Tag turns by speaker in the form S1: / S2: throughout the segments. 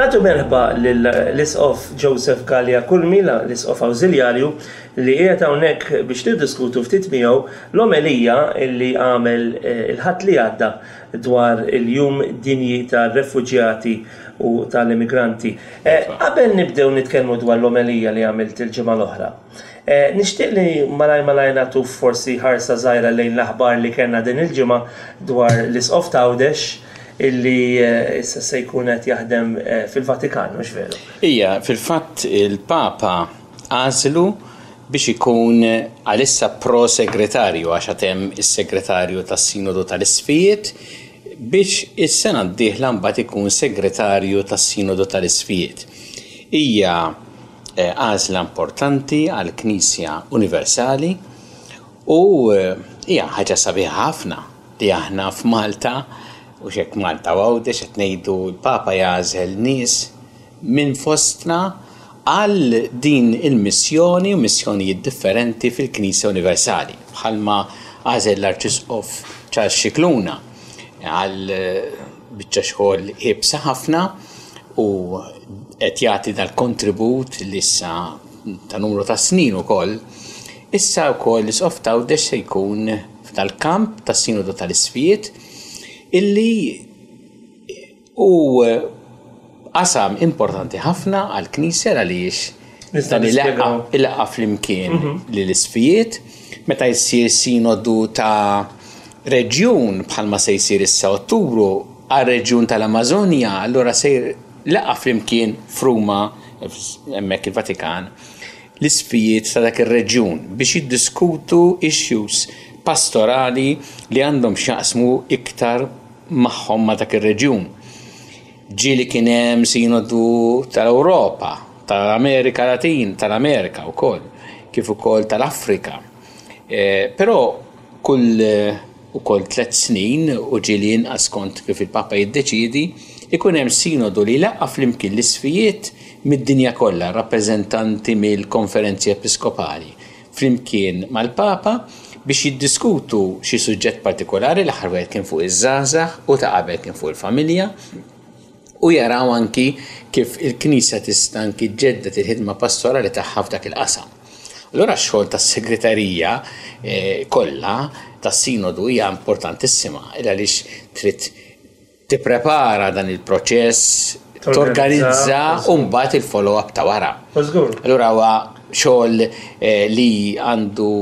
S1: Nagħtu merħba lill-Isqof Joseph Gallia Kulmila, l-Isqof Awżiljarju, li qiegħed hawnhekk biex niddiskutu ftit miegħu l-omelija li għamel eh, il-Ħadd li għadda dwar il-Jum Dinji tar-Refuġjati u tal-immigranti. Qabel nibdew nitkellmu dwar l-omelija li għamilt il-ġimgħa l-oħra, nixtieq li malajr malajr nagħtu forsi ħarsa żgħira lejn l-aħbar li kellna din il-ġimgħa dwar l-Isqof t'Għawdex illi issa se jkun qed jaħdem fil-Vatikan, mhux veru?
S2: Ija, fil-fatt il-Papa għażlu biex ikun għalissa pro-segretarju għax għad hemm is-segretarju tas-Sinodu tal-Isqfijiet biex is-sena d-dieħla mbagħad ikun segretarju tas-Sinodu tal-Isqfijiet. Hija għażla importanti għall-Knisja Universali u hija ħaġa sabiħa ħafna li aħna f'Malta, mhux hekk Malta u Għawdex, qed ngħidu l-Papa jagħżel nies, minn fostna għal din il-missjoni u missjonijiet differenti fil-Knisja Universali, bħalma għażel l-Arċisqof Charles Scicluna għal biċċa xogħol iebsa ħafna u qed jagħti dal-kontribut issa ta' numru ta' snin ukoll, issa wkoll l-Isqof t'Għawdex se jkun f'dal-kamp tas-Sinodu tal-Isfjiet illi U qasam importanti ħafna għall-Knisja għaliex dan il-laqqa flimkien mhm. li l-isfijiet meta jsir sinodu ta' reġjun bħalma se jsir issa Ottubru għal reġjun tal-Amazonja, allura sejr laqa flimkien fruma hemmhekk il-Vatikan l-isfijiet ta' dak ir-reġjun biex jiddiskutu issues pastorali li għandhom x'jaqsmu iktar magħhom ma' dak ir-reġjun. Ġieli kien hemm Sinodu tal-Ewropa, tal-Amerika Latin, tal-Amerika wkoll, kif ukoll tal-Afrika. Però kull ukoll tliet snin u ġieli inqas skont kif il-Papa jiddeċiedi, ikun hemm Sinodu li jlaqqa' flimkien l-isqfijiet mid-dinja kollha, rappreżentanti mill-Konferenzi Episkopali, flimkien mal-Papa biex jiddiskutu xi suġġett partikolari, l-aħħar wieħed kien fuq iż-żgħażagħ u ta' qabel kien fuq il-familja, u jaraw anki kif il-Knisja tista' anki ġġedded il-ħidma pastorali tagħha f'dak il-qasam. Allura x-xogħol tas-Segretarija kollha tas-Sinodu hija importantissima għaliex trid tipprepara dan il-proċess, torganizza u mbagħad il-follow-up ta' wara. Allura huwa xogħol eh, li għandu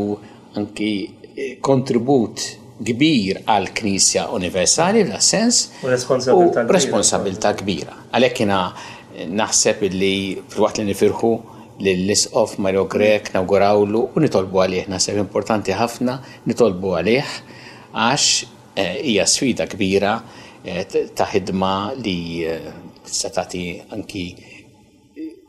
S2: anki eh, kontribut kbir għal Knisja Universali f'da sens u responsabilità kbira. Għalhekk jiena naħseb li fil-waqt li nifirħu l-isqof Mario Grek nawgurawlu u nitolbu għalih naħseb importanti ħafna nitolbu għalih għax Hija sfida kbira ta' ħidma li se tagħti anki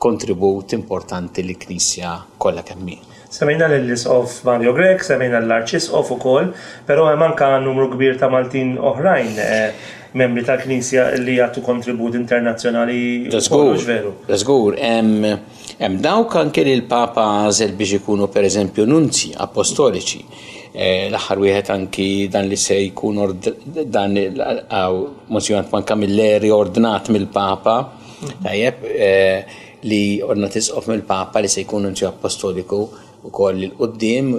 S2: kontribut importanti lill-Knisja kollha kemm hi.
S1: Semmejna lill-Isqof Mario Grech, semmejna lill-Arċisqof ukoll, però hemm anke numru kbir ta' Maltin oħrajn membri tal-Knisja li jagħtu kontribut internazzjonali wkoll, mhux
S2: veru? Żgur, hemm dawk anke li l-Papa għażel biex ikunu pereżempju nunzji apostoliċi. L-aħħar wieħed anki dan li se jkun dan mozzjoni man Camilleri ordnat mill-Papa, tajjeb, li ordnat isqof mill-Papa li se jkun nunzju appostoliku wkoll il-qudiem,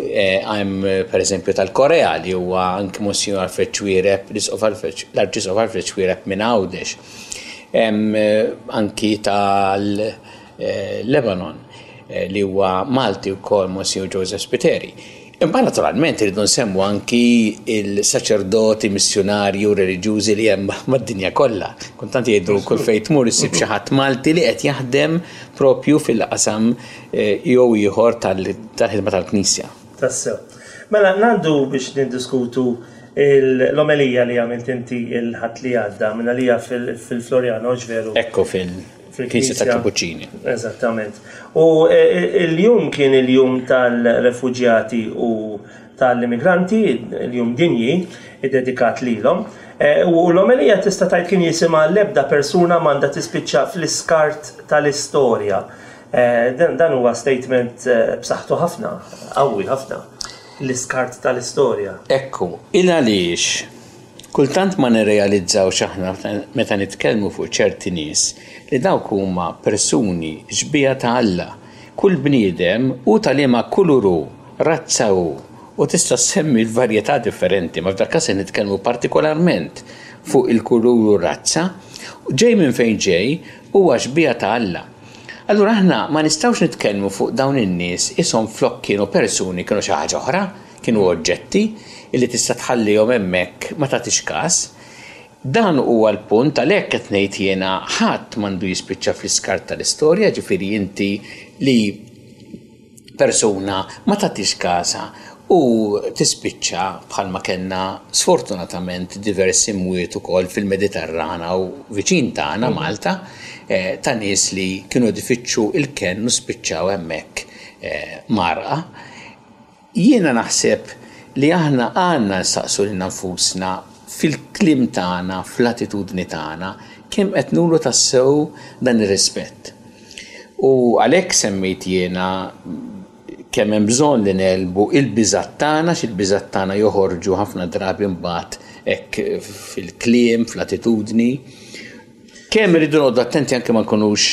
S2: hemm pereżempju tal-Korea li huwa anki Monsignur Alfred Chwiereb, l-Arċisqof Alfred Chwiereb minn Għawdex. Hemm anki tal-, Lebanon, li huwa Malti wkoll Monsinjur Joseph Spiteri. Imma naturalment irridu nsemmu anki l-saċerdoti, missjunarji u reliġjużi li hemm mad-dinja kollha. Kultant jgħidu kull fejn tmur issib xi ħadd Malti li qed jaħdem proprju fil-qasam jew ieħor tal-ħidma tal-Knisja. Tassew.
S1: Mela ngħaddu biex niddiskutu l-omelija li għamilt inti l-Ħadd li għadda, mingħalija fil-Floriana, hux veru?
S2: Hekk hu fil. fil-Knisja ta' Cappuccini.
S1: Eżattament. U e, e, il-jum kien il-jum tal-refuġjati u tal-immigranti, il-jum dinji, id-dedikat lilhom. E, u l-omelija tista' tajt kien jisimha l-ebda persuna m'għandha tispiċċa fl-iskart tal-istorja. Dan huwa statement b'saħħtu ħafna, qawwi ħafna l-iskart tal-istorja.
S2: Ekku, il għaliex Kultant ma nirrealizzawx aħna meta nitkellmu fuq ċerti nies li dawk huma persuni xbieha ta' Alla. Kull bniedem, hu ta' liema kulur hu, razza hu, u tista' ssemmi l-varjetà differenti, imma f'dak il-każ qed nitkellmu partikolarment fuq il-kulur u r-razza, ġej minn fejn ġej, huwa xbieha ta' Alla. Allura aħna ma nistgħux nitkellmu fuq dawn in-nies ishom flok kienu persuni kienu xi ħaġa oħra. Kienu oġġetti li tista' tħallihom hemmhekk ma tagħtix kas. Dan huwa l-punt għalhekk qed ngħid jiena ħadd m'għandu jispiċċa fl-iskart tal-istorja, jiġifieri inti li persuna ma tagħtix kasha u tispiċċa bħalma kellna sfortunatament diversi mwiet ukoll fil-Mediterran hawn viċin tagħna Malta ta' nies li kienu qed ifittxu l-kenn u spiċċaw hemmhekk mgħarrqa. Jiena naħseb li aħna għandna nsaqsu lilna nfusna, fil-kliem tagħna, fl-attitudni tagħna, kemm qed nuru tassew dan ir-rispett. U għalhekk semmejt jiena kemm hemm bżonn li negħlbu l-biżgħat tagħna, għax il-biżgħat tagħna joħorġu ħafna drabi mbagħad hekk fil-kliem, fl-attitudni. Kemm irridu noqogħdu attenti anke ma nkunux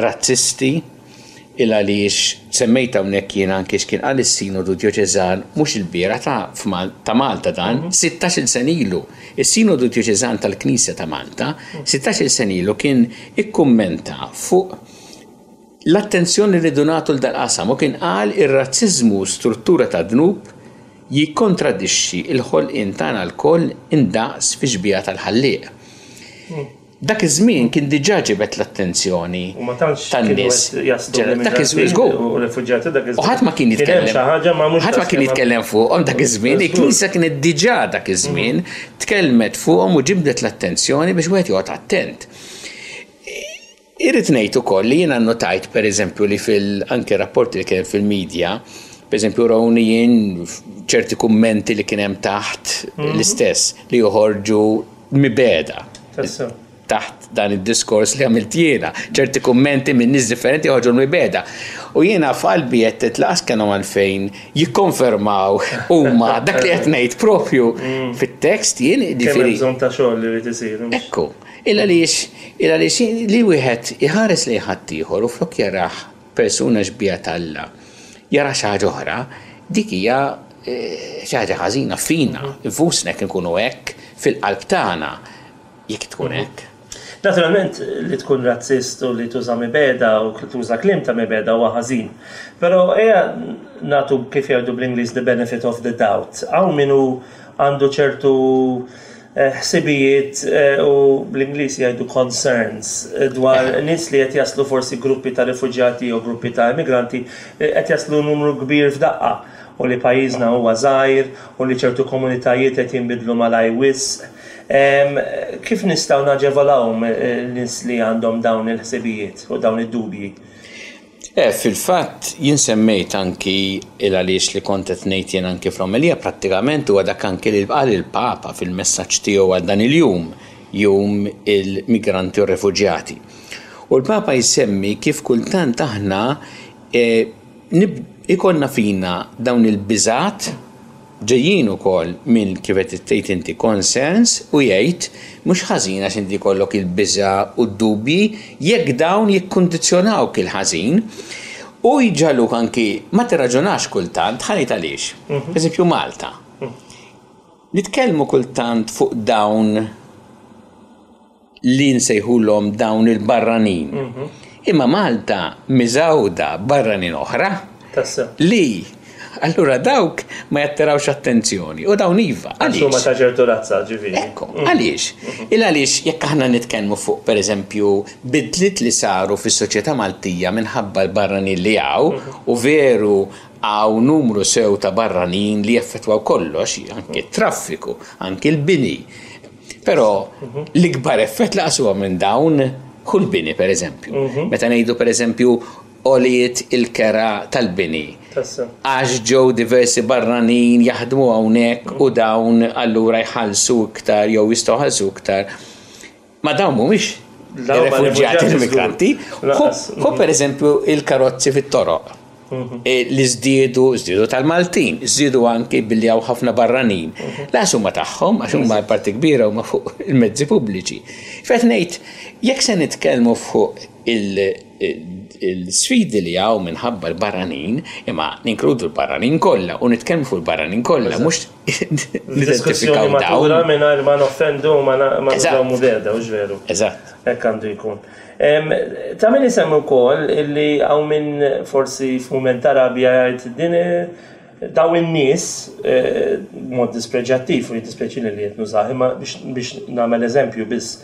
S2: razzisti, il għaliex semmejt hawnhekk jiena anke x'kien qal is-Sinodu Djoċeżan mhux il-biera ta' ta' Malta dan, 16 mhm. sen ilu. Is-Sinodu Djoċeżan tal-Knisja ta' Malta, 16 sen ilu kien ikkummenta fuq L-attenzjoni rridu nagħtu l-dal-qasam u kien qal ir-razziżmu struttura ta' dnub jikkontradixxi l-ħolqien tagħna lkoll indaqs fi xbieha tal-Ħallieq. Dak iż-żmien kien diġà ġibed l-attenzjoni tan-nies. Dak iż-żmien żgur. U ħadd ma kien jitkellem. Ħadd ma kien jitkellem fuqhom dak iż-żmien. Il-Knisja kienet diġà dak iż-żmien tkellmet fuqhom u ġibdet l-attenzjoni biex wieħed joqgħod attent. Irrid ngħid ukoll li jiena nnutajt pereżempju li fil anke rapporti li kien fil-medja, pereżempju rawni jien ċerti kummenti li kien hemm taħt mhm. l-istess li joħorġu mibeda taħt dan id-diskors li għamilt jiena, ċerti kummenti minn nies differenti joħorġu mibeda. U jiena f'qalbi qed titlaqas kienu għalfejn jikkonfermaw huma dak li qed ngħid propju mm. fit-tekst jien
S1: ġifieri. Bżonn ta' xogħol li rid isir.
S2: Ekku. Il għaliex, il għaliex li wieħed iħares lejn ħaddieħor u flok jarah persuna xbieha t'Alla, jara xi ħaġa oħra, dik hija xi ħaġa ħażina fina, infusna jekk inkunu hekk, fil-qalb tagħna jekk tkun hekk.
S1: Naturalment, li tkun razzist u li tuża mibegħda u tuża kliem ta' mibegħda huwa ħażin. Però ejja nagħtu kif jgħidu bl-Ingliż the benefit of the doubt. Hawn min hu għandu ċertu ħsibijiet u bl-Ingliż jgħidu concerns dwar nies li qed jaslu forsi gruppi ta' rifuġjati jew gruppi ta' immigranti li qed jaslu numru kbir f'daqqa u li pajjiżna huwa żgħir u li ċertu komunitajiet qed jinbidlu malajr wisq. Kif nistgħu naġevolawhom lin-nies li għandhom dawn il-ħsibijiet u dawn id-dubji?
S2: Eh, fil-fatt, jien semmejt anki il-għaliex li kont qed ngħid jien anki fl-omelija, prattikament huwa dak anki li qal il-Papa fil-messaġġ tiegħu għal dan il-jum, jum il-migranti u r-refuġjati. U l-Papa jsemmi kif kultant aħna eh, ikollna fina dawn il-biżgħat, Ġejjin ukoll minn, kif qed tgħid inti, concerns u jgħid, mhux ħażin għax inti jkollok il-biża' u d-dubji, jekk dawn jikkundizzjonawk il-ħażin u jġagħluk anki ma tirraġunax kultant, ħa ngħid għaliex. Pereżempju Malta. Nitkellmu kultant fuq dawn. li nsejħulhom dawn il-barranin. Imma Malta miżgħuda barranin oħra li allura dawk ma jattirawx attenzjoni u dawn iva.
S1: Għax huma ta' ċertu razza, ġifieri.
S2: Ekku, għaliex? Il għaliex jekk aħna nitkellmu fuq pereżempju bidliet li saru fis-soċjetà Maltija minħabba l-barranin li hawn, u veru hawn numru sew ta' barranin li jeffettwaw kollox, anki t-traffiku, anki l-bini, Però l-ikbar effett laqas huwa minn dawn hu l-bini, pereżempju. Meta ngħidu, pereżempju, għoliet il-kera tal-bini. Għax ġew diversi barranin jaħdmu hawnhekk u dawn allura jħallsu iktar jew jistgħu jħallsu iktar. Ma dawn mhumiex refuġjati immigranti. Hu pereżempju il-karozzi fit-toroq. E, li żdiedu, żdiedu tal-Maltin, żdiedu anki billi hawn ħafna barranin. Laqas huma tagħhom għax huma parti kbira huma fuq il-mezzi pubbliċi. Fejn ngħid jekk se nitkellmu fuq il-sfidi li hawn minħabba l-barranin, imma ninkludu l-barranin kollha u nitkellmu fuq il-barranin kollha mhux
S1: nidentifikaw dawn. Mingħajr ma noffendu ma nagħmlu beda, mhux veru.
S2: Eżatt.
S1: Hekk għandu jkun. Ta' min isemmi wkoll li hawn min forsi f'mument ta' rabja jgħid din dawn in-nies, b'mod dispreġjattiv u jiddispjaċini li qed nużah imma biex nagħmel eżempju biss,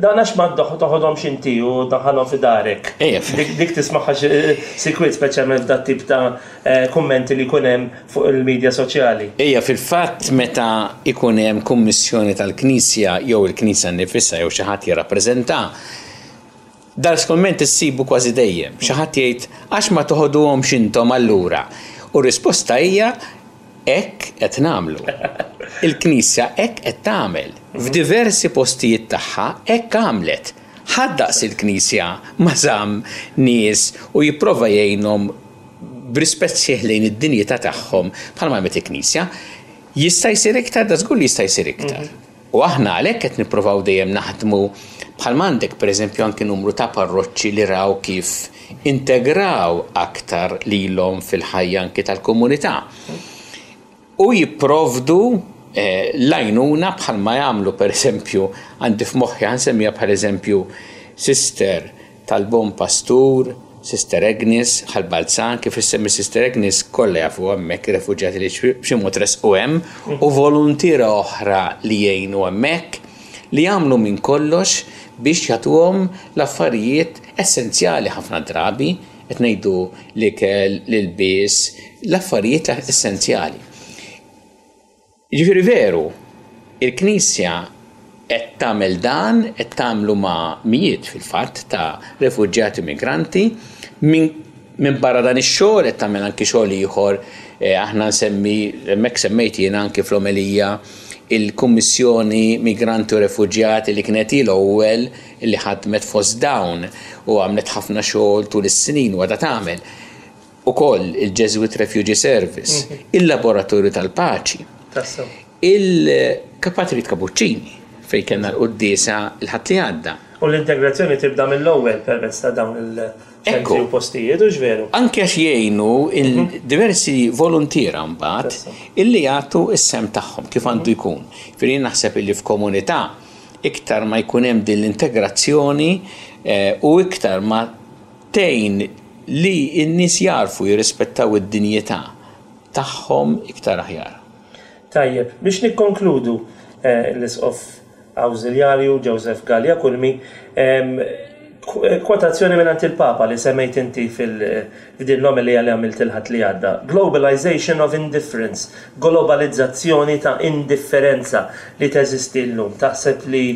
S1: dawn għax ma toħodhomx inti u ddaħħalhom fi darek. Dik tismagħha xi sikwit speċjalment f'dat-tip ta' kummenti li jkun hemm fuq il-midja soċjali.
S2: Ejja, fil-fatt meta jkun hemm kummissjoni tal-Knisja jew il-Knisja nnifisha jew xi ħadd jirrappreżentaha, dal skomment issibu kważi dejjem. Xi ħadd jgħid, għax ma toħoduhomx intom allura? U r-risposta hija, hekk qed nagħmlu. Il-Knisja hekk qed tagħmel. F'diversi postijiet tagħha hekk għamlet. Ħadd daqs il-Knisja ma żamm nies u jipprova jgħinhom b'rispett sħiħ lejn id-dinjità tagħhom bħalma għamlet il-Knisja, jista' jsir iktar, da żgur li jista' jsir iktar. U aħna għalhekk qed nippruvaw dejjem naħdmu bħal m'għandek pereżempju anki numru ta' parroċċi li raw kif integraw aktar lilhom fil-ħajja anki tal-komunità. u jipprovdu l-għajnuna bħalma jagħmlu pereżempju għandi f'moħħi ħa nsemmiha pereżempju Sister tal-Bon Pastur, Sister Agnes ħal Balzan, kif issemmi Sister Agnes kollha jafu hemmhekk ir-refuġjati li b'xi mod resqu hemm u voluntiera oħra li jgħinu hemmhekk li jagħmlu minn kollox biex jagħtuhom l-affarijiet essenzjali ħafna drabi, Qed ngħidu l-ikel, l-ilbies, l-affarijiet essenzjali. Jiġifieri veru, il-Knisja qed tagħmel dan, qed tagħmlu ma' mijiet fil-fatt ta' refuġjati migranti, minn barra dan ix-xogħol qed tagħmel anki xogħol ieħor, eh, aħna nsemmi, hemmhekk semmejt jien anki fl-omelija, il-Kummissjoni Migranti u Refuġjati li kienet hi l-ewwel li ħadmet fost dawn u għamlet ħafna xogħol tul is-snin u għadha tagħmel, ukoll il-Jesuit Refugee Service, il-Laboratorju tal-Paċi, il-Patri Kapuċċini fejn kellna l-quddiesa l-Ħadd li għadda.
S1: U l-integrazzjoni tibda mill-ewwel permezz ta' dawn il-ċentri u postijiet, hux veru?
S2: Anke għax jgħinu diversi voluntiera mbagħad illi jagħtu s-sehem tagħhom kif għandu jkun. Jiġifieri jien naħseb illi f'komunità, Iktar ma jkun hemm din l-integrazzjoni u iktar ma tgħin li n-nies jagħrfu jirrispettaw id-dinjità tagħhom iktar aħjar.
S1: Tajjeb, biex nikkonkludu, l-Isqof Awżiljarju Joseph Galea Curmi, kwotazzjoni mingħand il-Papa li semmejt inti fil- F'din l-omelija li għamilt il-Ħadd li għadda, Globalization of Indifference, Golobalizzazzjoni ta' Indifferenza li teżisti llum, taħseb li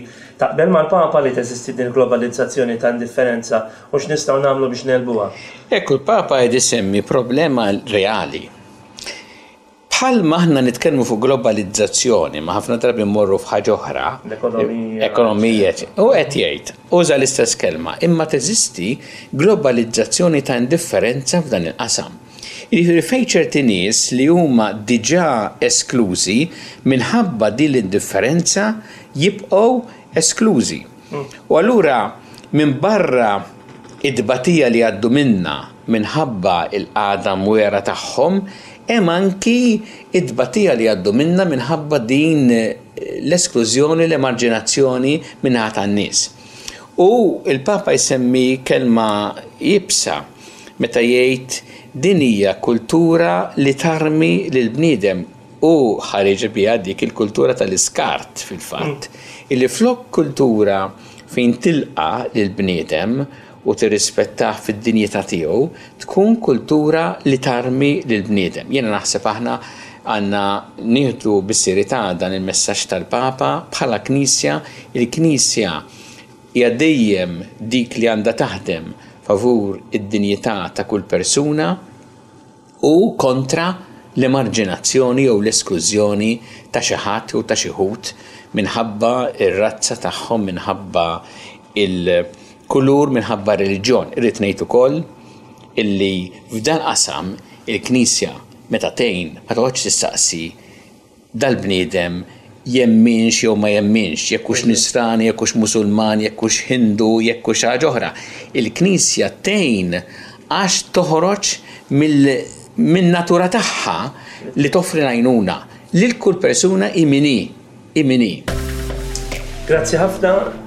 S1: taqbel mal-Papa li teżisti din il-globalizzazzjoni ta' indifferenza u x'nistgħu nagħmlu biex negħlbuha?
S2: Hekk, il-Papa qed isemmi problema reali. Bħal ma aħna nitkellmu fuq globalizzazzjoni, ma ħafna drabi mmorru f'ħaġa oħra, ekonomija, u qed jgħid, uża l-istess kelma, imma teżisti globalizzazzjoni ta' indifferenza f'dan il-qasam. Jiġifieri fejn ċerti nies li huma diġà esklużi minħabba din l-indifferenza jibqgħu esklużi. U allura minbarra it-tbatija li jgħaddu minnha minħabba l-qagħda mwiegħra tagħhom, hemm anki t-tbatija li jgħaddu minnha minħabba din l-esklużjoni, l-emarġinazzjoni min-naħa tan-nies. U l-Papa jsemmi kelma iebsa meta jgħid, din hija kultura li tarmi lill-bniedem. Hu ħareġ biha dik il-kultura tal-iskart, fil-fatt, illi flok kultura fejn tilqa' lill-bniedem u tirrispettah fid-dinjità tiegħu, tkun kultura li tarmi lill-bniedem. Jiena naħseb aħna għandna nieħdu bis-serjetà dan il-messaġġ tal-Papa bħala Knisja. Il-Knisja hija dejjem dik li għandha taħdem favur id-dinjità ta' kull persuna. u kontra l-emarġinazzjoni jew l-esklużjoni ta' xi ħadd jew ta' xi ħut minħabba r-razza tagħhom, minħabba l-kulur, minħabba r-reliġjon. Irrid ngħid ukoll illi f'dan qasam il-Knisja meta tgħin ma toqgħodx tistaqsi dal-bniedem jemminx jew ma jemminx, jekk hux Nisrani, jekk hux Musulman, jekk hux Hindu, jekk hux xi ħaġa oħra. Il-Knisja tgħin għax toħroġ min-natura tagħha li toffri l-għajnuna lil kull persuna
S1: hi min hi, hi min hi.
S2: Grazzi ħafna.